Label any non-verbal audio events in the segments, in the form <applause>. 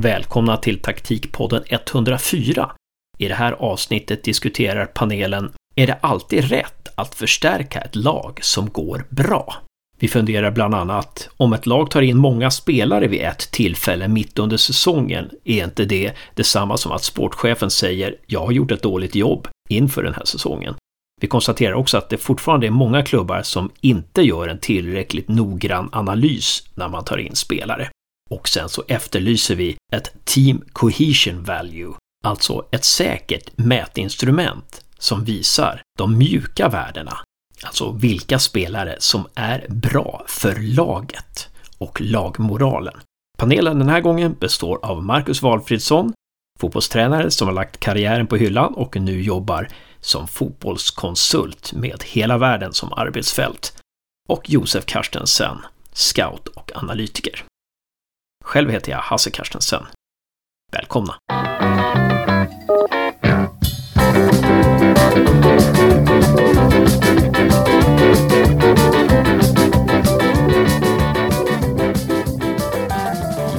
Välkomna till taktikpodden 104. I det här avsnittet diskuterar panelen Är det alltid rätt att förstärka ett lag som går bra? Vi funderar bland annat om ett lag tar in många spelare vid ett tillfälle mitt under säsongen, är inte det detsamma som att sportchefen säger “jag har gjort ett dåligt jobb” inför den här säsongen? Vi konstaterar också att det fortfarande är många klubbar som inte gör en tillräckligt noggrann analys när man tar in spelare. Och sen så efterlyser vi ett Team Cohesion Value, alltså ett säkert mätinstrument som visar de mjuka värdena, alltså vilka spelare som är bra för laget och lagmoralen. Panelen den här gången består av Marcus Walfridsson, fotbollstränare som har lagt karriären på hyllan och nu jobbar som fotbollskonsult med hela världen som arbetsfält och Josef Karstensen, scout och analytiker. Själv heter jag Hasse Carstensen. Välkomna!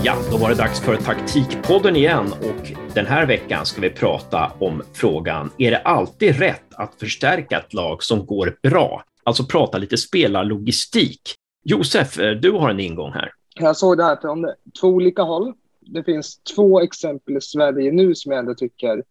Ja, då var det dags för Taktikpodden igen och den här veckan ska vi prata om frågan, är det alltid rätt att förstärka ett lag som går bra? Alltså prata lite spelarlogistik. Josef, eh, du har en ingång här. Jag såg det här från två olika håll. Det finns två exempel i Sverige nu som jag ändå tycker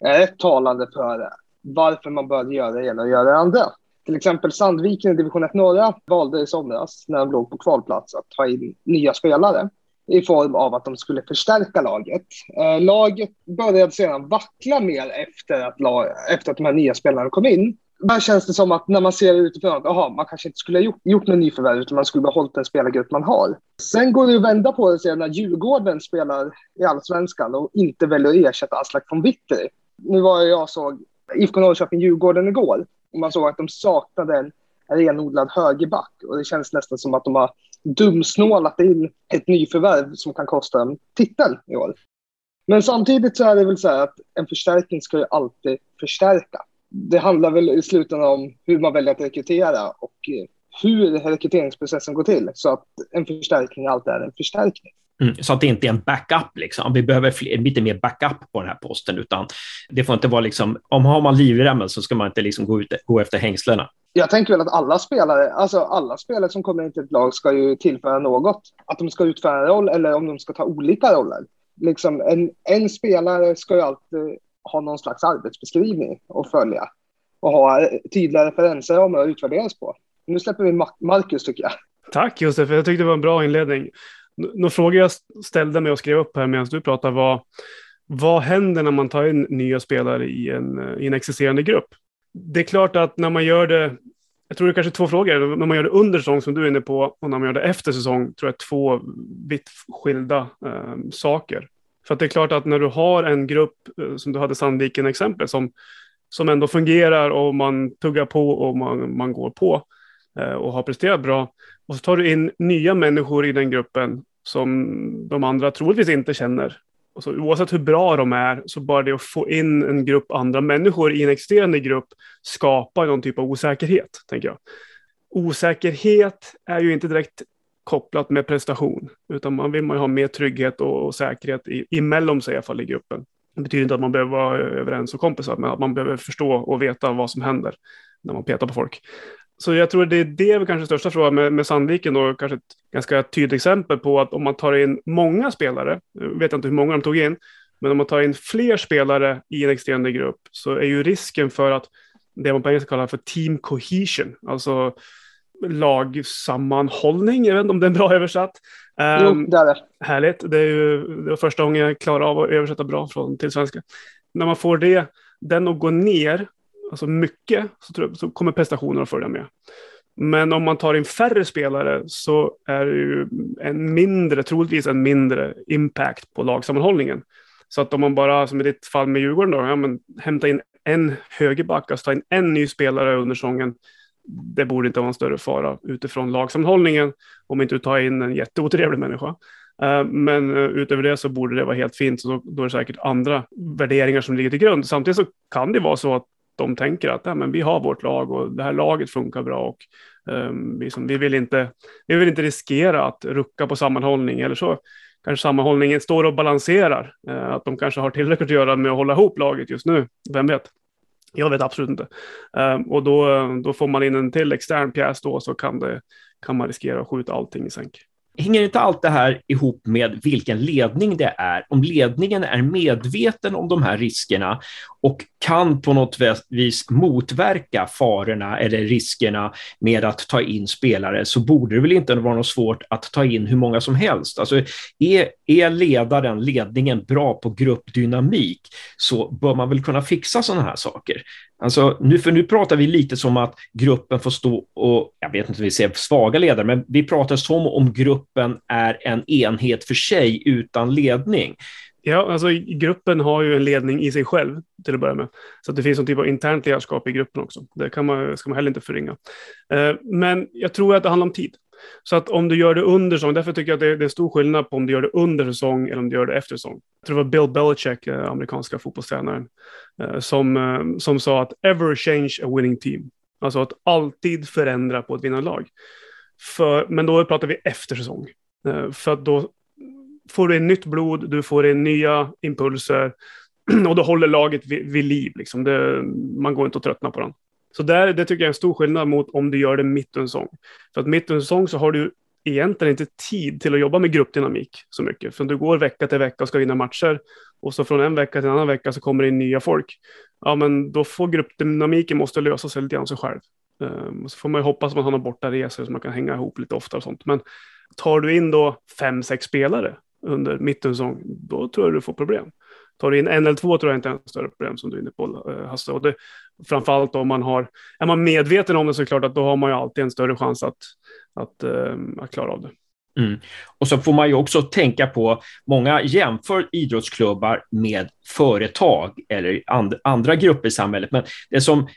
är rätt talande för varför man bör göra det ena och göra det andra. Till exempel Sandviken i division 1 norra valde i somras, när de låg på kvalplats, att ta in nya spelare i form av att de skulle förstärka laget. Eh, laget började sedan vackla mer efter att, lag, efter att de här nya spelarna kom in. Där känns det som att när man ser det utifrån att aha, man kanske inte skulle ha gjort, gjort någon nyförvärv utan man skulle behållit den spelargrupp man har. Sen går det att vända på det sen när Djurgården spelar i allsvenskan och inte väljer att ersätta Aslak von Witter. Nu var jag såg IFK Norrköping-Djurgården igår och man såg att de saknade en renodlad högerback och det känns nästan som att de har dumsnålat in ett nyförvärv som kan kosta dem titeln i år. Men samtidigt så är det väl så här att en förstärkning ska ju alltid förstärka. Det handlar väl i slutändan om hur man väljer att rekrytera och hur rekryteringsprocessen går till så att en förstärkning alltid är en förstärkning. Mm, så att det inte är en backup, liksom. vi behöver fler, lite mer backup på den här posten, utan det får inte vara liksom, om har man livremmen så ska man inte liksom gå, ut, gå efter hängslena. Jag tänker väl att alla spelare, alltså alla spelare som kommer in till ett lag ska ju tillföra något. Att de ska utföra en roll eller om de ska ta olika roller. Liksom en, en spelare ska ju alltid ha någon slags arbetsbeskrivning att följa och ha tydliga referenser om att utvärderas på. Nu släpper vi Marcus tycker jag. Tack Josef, jag tyckte det var en bra inledning. Några frågor jag ställde mig och skrev upp här medan du pratade var vad händer när man tar in nya spelare i en, eh, i en existerande grupp? Det är klart att när man gör det, jag tror det är kanske två frågor, när man gör det under säsong som du är inne på och när man gör det efter säsong tror jag två vitt skilda eh, saker. För att det är klart att när du har en grupp, eh, som du hade Sandviken exempel, som, som ändå fungerar och man tuggar på och man, man går på eh, och har presterat bra, och så tar du in nya människor i den gruppen som de andra troligtvis inte känner. Och så, oavsett hur bra de är, så bara det att få in en grupp andra människor i en existerande grupp skapar någon typ av osäkerhet, tänker jag. Osäkerhet är ju inte direkt kopplat med prestation, utan man vill man ha mer trygghet och, och säkerhet i, emellan sig i alla fall i gruppen. Det betyder inte att man behöver vara överens och kompisar, men att man behöver förstå och veta vad som händer när man petar på folk. Så jag tror det är det kanske största frågan med, med Sandviken då, kanske ett ganska tydligt exempel på att om man tar in många spelare, jag vet inte hur många de tog in, men om man tar in fler spelare i en externa grupp så är ju risken för att det man på engelska kallar för team cohesion, alltså lagsammanhållning, jag vet inte om det är en bra översatt. Jo, ehm, det är det. Härligt, det, är ju, det var första gången jag klarade av att översätta bra från till svenska. När man får det, den att gå ner alltså mycket, så, tror jag, så kommer prestationerna att följa med. Men om man tar in färre spelare så är det ju en mindre, troligtvis en mindre impact på lagsammanhållningen. Så att om man bara, som i ditt fall med Djurgården, då, ja, men hämta in en högerback, alltså ta in en ny spelare under säsongen, det borde inte vara en större fara utifrån lagsammanhållningen om inte du tar in en jätteotrevlig människa. Eh, men eh, utöver det så borde det vara helt fint, så då, är det säkert andra värderingar som ligger till grund. Samtidigt så kan det vara så att de tänker att ja, men vi har vårt lag och det här laget funkar bra och um, vi, vi, vill inte, vi vill inte riskera att rucka på sammanhållning eller så kanske sammanhållningen står och balanserar. Eh, att de kanske har tillräckligt att göra med att hålla ihop laget just nu. Vem vet? Jag vet absolut inte. Ehm, och då, då får man in en till extern pjäs då så kan, det, kan man riskera att skjuta allting i sänk hänger inte allt det här ihop med vilken ledning det är? Om ledningen är medveten om de här riskerna och kan på något vis motverka farorna eller riskerna med att ta in spelare så borde det väl inte vara något svårt att ta in hur många som helst. Alltså, är, är ledaren, ledningen bra på gruppdynamik så bör man väl kunna fixa sådana här saker. Alltså, nu, för nu pratar vi lite som att gruppen får stå och, jag vet inte om vi ser svaga ledare, men vi pratar som om gruppen är en enhet för sig utan ledning. Ja, alltså gruppen har ju en ledning i sig själv till att börja med. Så det finns någon typ av internt ledarskap i gruppen också. Det kan man, ska man heller inte förringa. Eh, men jag tror att det handlar om tid. Så att om du gör det under säsong, därför tycker jag att det, det är stor skillnad på om du gör det under säsong eller om du gör det efter säsong. Jag tror det var Bill Belichick, eh, amerikanska fotbollstränaren, eh, som, eh, som sa att ever change a winning team. Alltså att alltid förändra på ett vinnarlag. För, men då pratar vi efter säsong. Eh, för att då får du in nytt blod, du får in nya impulser <clears throat> och då håller laget vid, vid liv. Liksom. Det, man går inte att tröttna på den. Så där, det tycker jag är en stor skillnad mot om du gör det mitt under säsong. För att mitt under säsong så har du egentligen inte tid till att jobba med gruppdynamik så mycket. För du går vecka till vecka och ska vinna matcher och så från en vecka till en annan vecka så kommer det in nya folk. Ja, men då får gruppdynamiken måste lösa sig lite grann sig själv. Um, så får man ju hoppas att man har några borta resor så man kan hänga ihop lite ofta och sånt. Men tar du in då fem, sex spelare under mitten säsong, då tror jag du får problem. Tar du in en eller två tror jag inte är en större problem som du är inne på eh, Hasse. Och det, framförallt om man har, är man medveten om det så är det klart att då har man ju alltid en större chans att, att, eh, att klara av det. Mm. Och så får man ju också tänka på, många jämför idrottsklubbar med företag eller and, andra grupper i samhället, men det som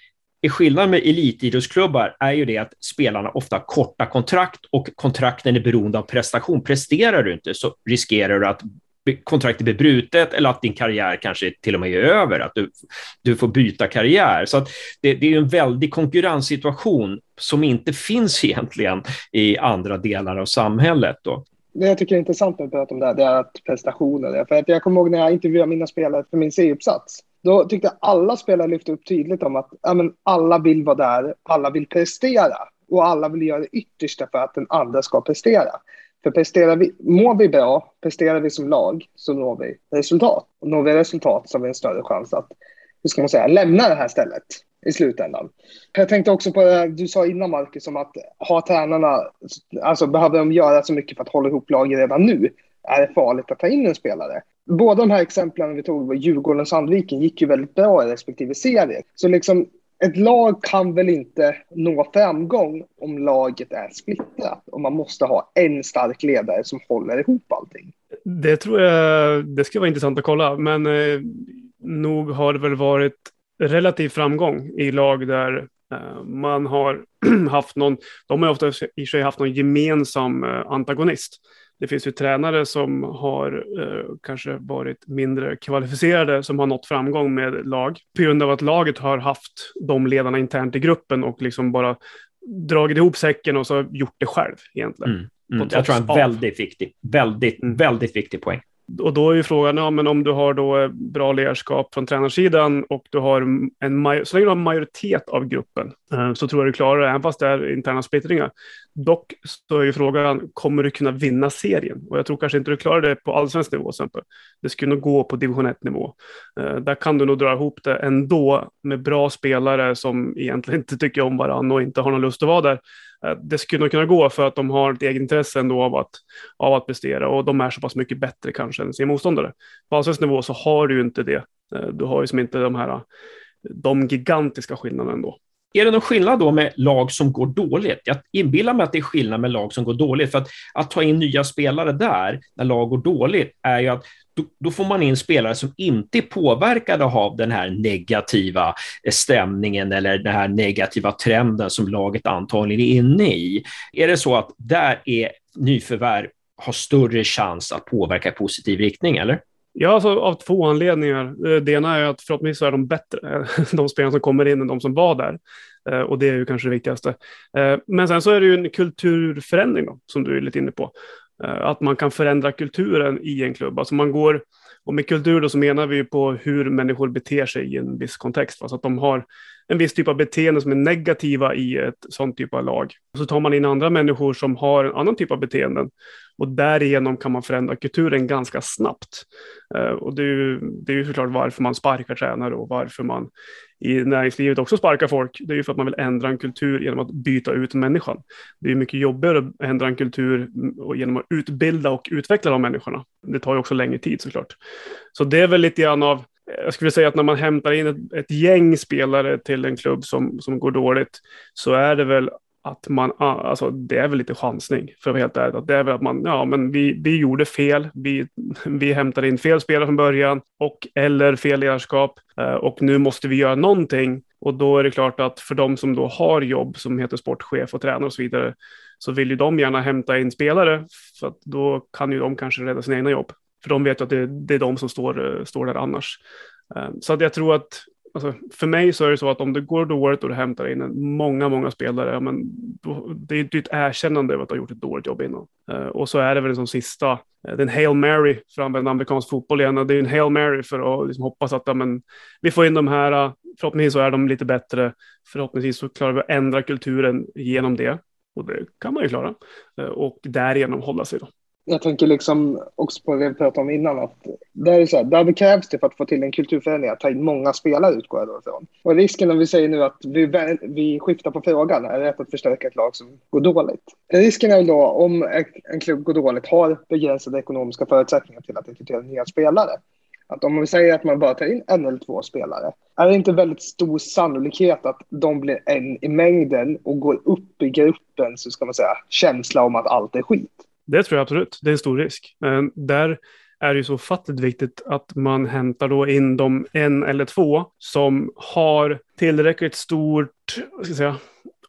är skillnaden med elitidrottsklubbar är ju det att spelarna ofta har korta kontrakt och kontrakten är beroende av prestation. Presterar du inte så riskerar du att kontraktet blir brutet eller att din karriär kanske till och med är över, att du, du får byta karriär. Så att det, det är en väldig konkurrenssituation som inte finns <laughs> egentligen i andra delar av samhället. Då. Det jag tycker är intressant när du pratar om det här, det är att prestationen... För att jag kommer ihåg när jag intervjuade mina spelare för min C-uppsats. Då tyckte jag alla spelare lyfte upp tydligt om att ja, men alla vill vara där, alla vill prestera och alla vill göra det yttersta för att den andra ska prestera. För presterar vi, mår vi bra, presterar vi som lag, så når vi resultat. Och når vi resultat så har vi en större chans att, hur ska man säga, lämna det här stället i slutändan. Jag tänkte också på det du sa innan, Marcus, om att ha tränarna, alltså behöver de göra så mycket för att hålla ihop laget redan nu? Är det farligt att ta in en spelare? Båda de här exemplen vi tog, Djurgården och Sandviken, gick ju väldigt bra i respektive serie. Så liksom ett lag kan väl inte nå framgång om laget är splittrat och man måste ha en stark ledare som håller ihop allting. Det tror jag, det skulle vara intressant att kolla, men eh, nog har det väl varit relativ framgång i lag där eh, man har <clears throat> haft någon, de har ofta i sig haft någon gemensam eh, antagonist. Det finns ju tränare som har eh, kanske varit mindre kvalificerade som har nått framgång med lag på grund av att laget har haft de ledarna internt i gruppen och liksom bara dragit ihop säcken och så gjort det själv egentligen. Mm. Mm. Jag tror en väldigt viktig, väldigt, mm. väldigt viktig poäng och då är ju frågan, ja, men om du har då eh, bra ledarskap från tränarsidan och du har en, så länge du har en majoritet av gruppen eh, så tror jag du klarar det, även fast det är interna splittringar. Dock så är ju frågan, kommer du kunna vinna serien? Och jag tror kanske inte du klarar det på allsvensk nivå, till exempel. Det skulle nog gå på division 1-nivå. Eh, där kan du nog dra ihop det ändå med bra spelare som egentligen inte tycker om varandra och inte har någon lust att vara där. Eh, det skulle nog kunna gå för att de har ett egenintresse ändå av att, av att prestera och de är så pass mycket bättre kanske än sin motståndare. På allsvensk nivå så har du ju inte det. Eh, du har ju som inte de här de gigantiska skillnaderna ändå. Är det någon skillnad då med lag som går dåligt? Jag inbillar mig att det är skillnad med lag som går dåligt, för att, att ta in nya spelare där, när lag går dåligt, är ju att då, då, får man in spelare som inte är påverkade av den här negativa eh, stämningen eller den här negativa trenden som laget antagligen är inne i. Är det så att där är nyförvärv har större chans att påverka i positiv riktning, eller? Ja, alltså, av två anledningar. Eh, det ena är att förhoppningsvis är de bättre, <laughs> de spelarna som kommer in än de som var där. Eh, och det är ju kanske det viktigaste. Eh, men sen så är det ju en kulturförändring då, som du är lite inne på. Att man kan förändra kulturen i en klubb. Alltså man går, och med kultur då så menar vi på hur människor beter sig i en viss kontext. Alltså att de har en viss typ av beteende som är negativa i ett sånt typ av lag. Så tar man in andra människor som har en annan typ av beteenden och därigenom kan man förändra kulturen ganska snabbt. Eh, och det är ju, det är ju såklart varför man sparkar tränare och varför man i näringslivet också sparkar folk. Det är ju för att man vill ändra en kultur genom att byta ut människan. Det är mycket jobbigare att ändra en kultur genom att utbilda och utveckla de människorna. Det tar ju också längre tid såklart. Så det är väl lite grann av jag skulle säga att när man hämtar in ett, ett, gäng spelare till en klubb som, som går dåligt så är det väl att man, ah, alltså det är väl lite chansning för att vara helt ärlig. Att det är väl att man, ja men vi, vi gjorde fel, vi, vi hämtade in fel spelare från början och eller fel ledarskap eh, och nu måste vi göra någonting. Och då är det klart att för de som då har jobb som heter sportchef och tränare och så vidare så vill ju de gärna hämta in spelare för att då kan ju de kanske rädda sina egna jobb. För de vet ju att det, det är de som står, eh, står där annars. Eh, så att jag tror att Alltså, för mig så är det så att om det går dåligt och du hämtar in många, många spelare, ja, men då, det är ett erkännande av att du har gjort ett dåligt jobb innan. Uh, och så är det väl som sista, uh, det är en Hail Mary för att använda amerikansk fotboll igen. Det är en Hail Mary för att liksom hoppas att ja, men, vi får in de här, uh, förhoppningsvis så är de lite bättre, förhoppningsvis så klarar vi att ändra kulturen genom det. Och det kan man ju klara. och därigenom hålla sig då jag tänker liksom också på det vi pratade om innan, att det är så här, där krävs det för att få till en kulturförändring att ta in många spelare utgår jag då ifrån. Och risken om vi säger nu att vi, vi skiftar på frågan, är det att förstärka ett lag som går dåligt? Risken är då om en klubb går dåligt har begränsade ekonomiska förutsättningar till att rekrytera nya spelare. Att om vi säger att man bara tar in en eller två spelare, är det inte väldigt stor sannolikhet att de blir en i mängden och går upp i gruppen, så ska man säga, känsla om att allt är skit? Det tror jag absolut. Det är en stor risk. Men där är det ju så fattigt viktigt att man hämtar då in de en eller två som har tillräckligt stort ska jag säga,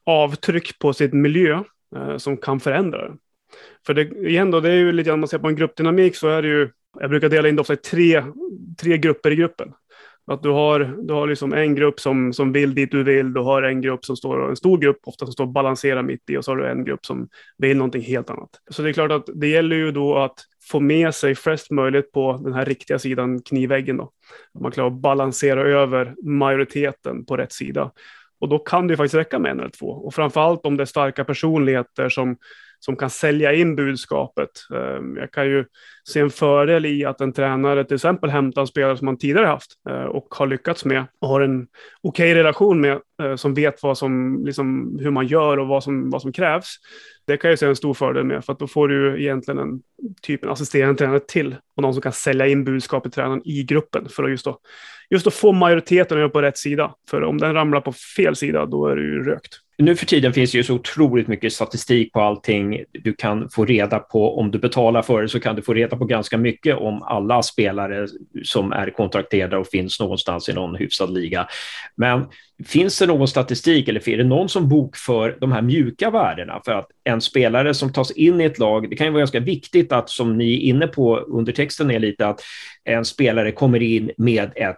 avtryck på sitt miljö eh, som kan förändra det. För det, igen då, det är ju lite grann, om man ser på en gruppdynamik så är det ju, jag brukar dela in det ofta i tre, tre grupper i gruppen. Att du har, du har liksom en grupp som, som vill dit du vill, du har en grupp som står, en stor grupp ofta som står och balanserar mitt i och så har du en grupp som vill någonting helt annat. Så det är klart att det gäller ju då att få med sig flest möjligt på den här riktiga sidan knivväggen då. Att man klarar att balansera över majoriteten på rätt sida. Och då kan det ju faktiskt räcka med en eller två. Och framför allt om det är starka personligheter som som kan sälja in budskapet. Ehm, jag kan ju se en fördel i att en tränare till exempel hämtar en spelare som man tidigare haft eh, och har lyckats med och har en okej okay relation med eh, som vet vad som, liksom, hur man gör och vad som, vad som krävs. Det kan jag se en stor fördel med för att då får du egentligen en typ en assisterande tränare till och någon som kan sälja in budskapet till tränaren i gruppen för att just då, just då få majoriteten att göra på rätt sida. För om den ramlar på fel sida, då är det ju rökt. Nu för tiden finns det ju så otroligt mycket statistik på allting. Du kan få reda på, om du betalar för det, så kan du få reda på ganska mycket om alla spelare som är kontrakterade och finns någonstans i någon hyfsad liga. Men finns det någon statistik eller är det någon som bokför de här mjuka värdena? För att en spelare som tas in i ett lag, det kan ju vara ganska viktigt att, som ni är inne på under texten är lite, att en spelare kommer in med ett,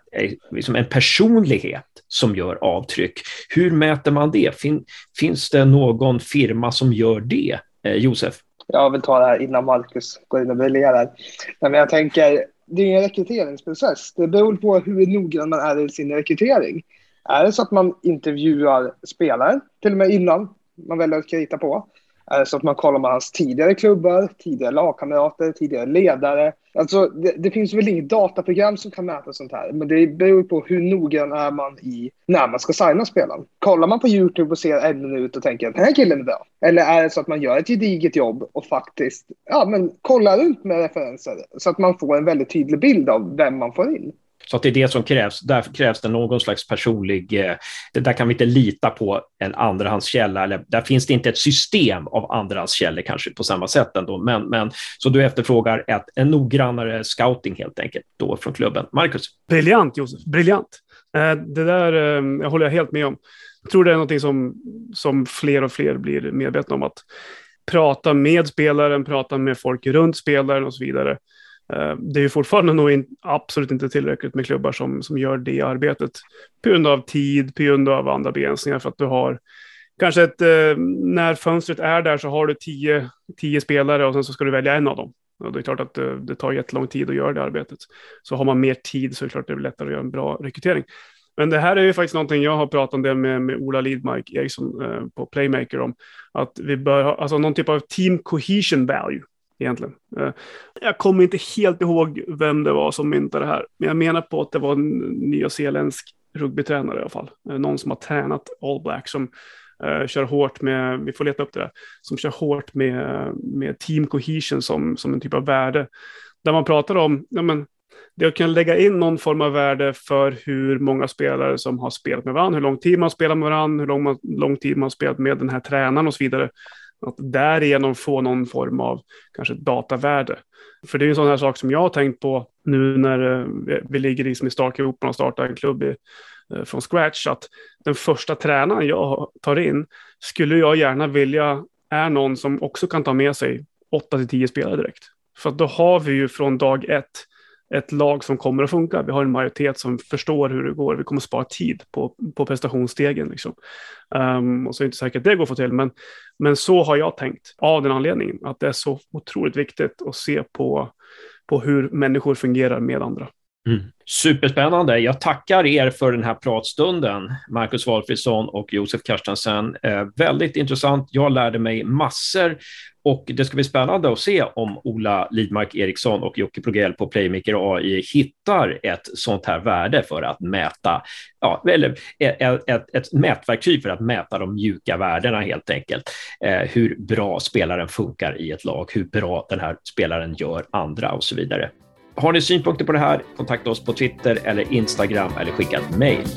liksom en personlighet som gör avtryck. Hur mäter man det? Fin, finns det någon firma som gör det? Eh, Josef? Jag vill ta det här innan Marcus går in och briljerar. Men jag tänker, det är en rekryteringsprocess. Det beror på hur noggrann man är i sin rekrytering. Är det så att man intervjuar spelare, till och med innan man väljer att krita på, Eh, så att man kollar med hans tidigare klubbar, tidigare lagkamrater, tidigare ledare. Alltså, det, det, finns väl inget dataprogram som kan mäta sånt här, men det beror på hur noggrann är man i när man ska signa spelaren. Kollar man på YouTube och ser en minut och tänker att den här killen är bra? Eller är det så att man gör ett gediget jobb och faktiskt ja, men kollar runt med referenser så att man får en väldigt tydlig bild av vem man får in? Så att det är det som krävs. Där krävs det någon slags personlig... Eh, där kan vi inte lita på en andrahandskälla. Eller där finns det inte ett system av andrahandskällor kanske på samma sätt ändå. Men, men, så du efterfrågar ett, en noggrannare scouting helt enkelt då från klubben. Marcus? Briljant Josef, briljant. Eh, det där eh, jag håller jag helt med om. Jag tror det är någonting som, som fler och fler blir medvetna om. Att prata med spelaren, prata med folk runt spelaren och så vidare. Eh, det är ju fortfarande nog in, absolut inte tillräckligt med klubbar som, som gör det arbetet. På grund av tid, på grund av andra begränsningar för att du har kanske ett, eh, när fönstret är där så har du tio, tio spelare och sen så ska du välja en av dem. Och det är klart att det, det tar jättelång tid att göra det arbetet. Så har man mer tid så är det klart att det blir lättare att göra en bra rekrytering. Men det här är ju faktiskt någonting jag har pratat om det med, med Ola Lidmark Eriksson eh, på Playmaker om. Att vi bör ha alltså någon typ av team cohesion value egentligen. Eh, jag kommer inte helt ihåg vem det var som myntade det här, men jag menar på att det var en nyzeeländsk rugbytränare i alla fall. Eh, någon som har tränat All Black som uh, kör hårt med, vi får leta upp det där, som kör hårt med, med team cohesion som, som en typ av värde. Där man pratar om, ja men, det att kunna lägga in någon form av värde för hur många spelare som har spelat med varandra, hur lång tid man spelar med varandra, hur lång, man, lång tid man har spelat med den här tränaren och så vidare. Att därigenom få någon form av kanske datavärde. För det är en sån här sak som jag har tänkt på nu när eh, vi ligger liksom i startgroparna och startar en klubb i, eh, från scratch. Att den första tränaren jag tar in skulle jag gärna vilja är någon som också kan ta med sig 8 till 10 spelare direkt. För då har vi ju från dag ett ett lag som kommer att funka. Vi har en majoritet som förstår hur det går. Vi kommer att spara tid på, på prestationsstegen. Liksom. Um, och så är det inte säkert att det går att få till, men, men så har jag tänkt av den anledningen. Att det är så otroligt viktigt att se på, på hur människor fungerar med andra. Mm. Superspännande. Jag tackar er för den här pratstunden, Marcus Walfridsson och Josef Karstensen. Eh, väldigt intressant. Jag lärde mig massor och det ska bli spännande att se om Ola Lidmark Eriksson och Jocke Progell på Playmaker AI hittar ett sånt här värde för att mäta, ja, eller ett, ett, ett mätverktyg för att mäta de mjuka värdena helt enkelt. Eh, hur bra spelaren funkar i ett lag, hur bra den här spelaren gör andra och så vidare. Har ni synpunkter på det här, kontakta oss på Twitter eller Instagram eller skicka ett mejl.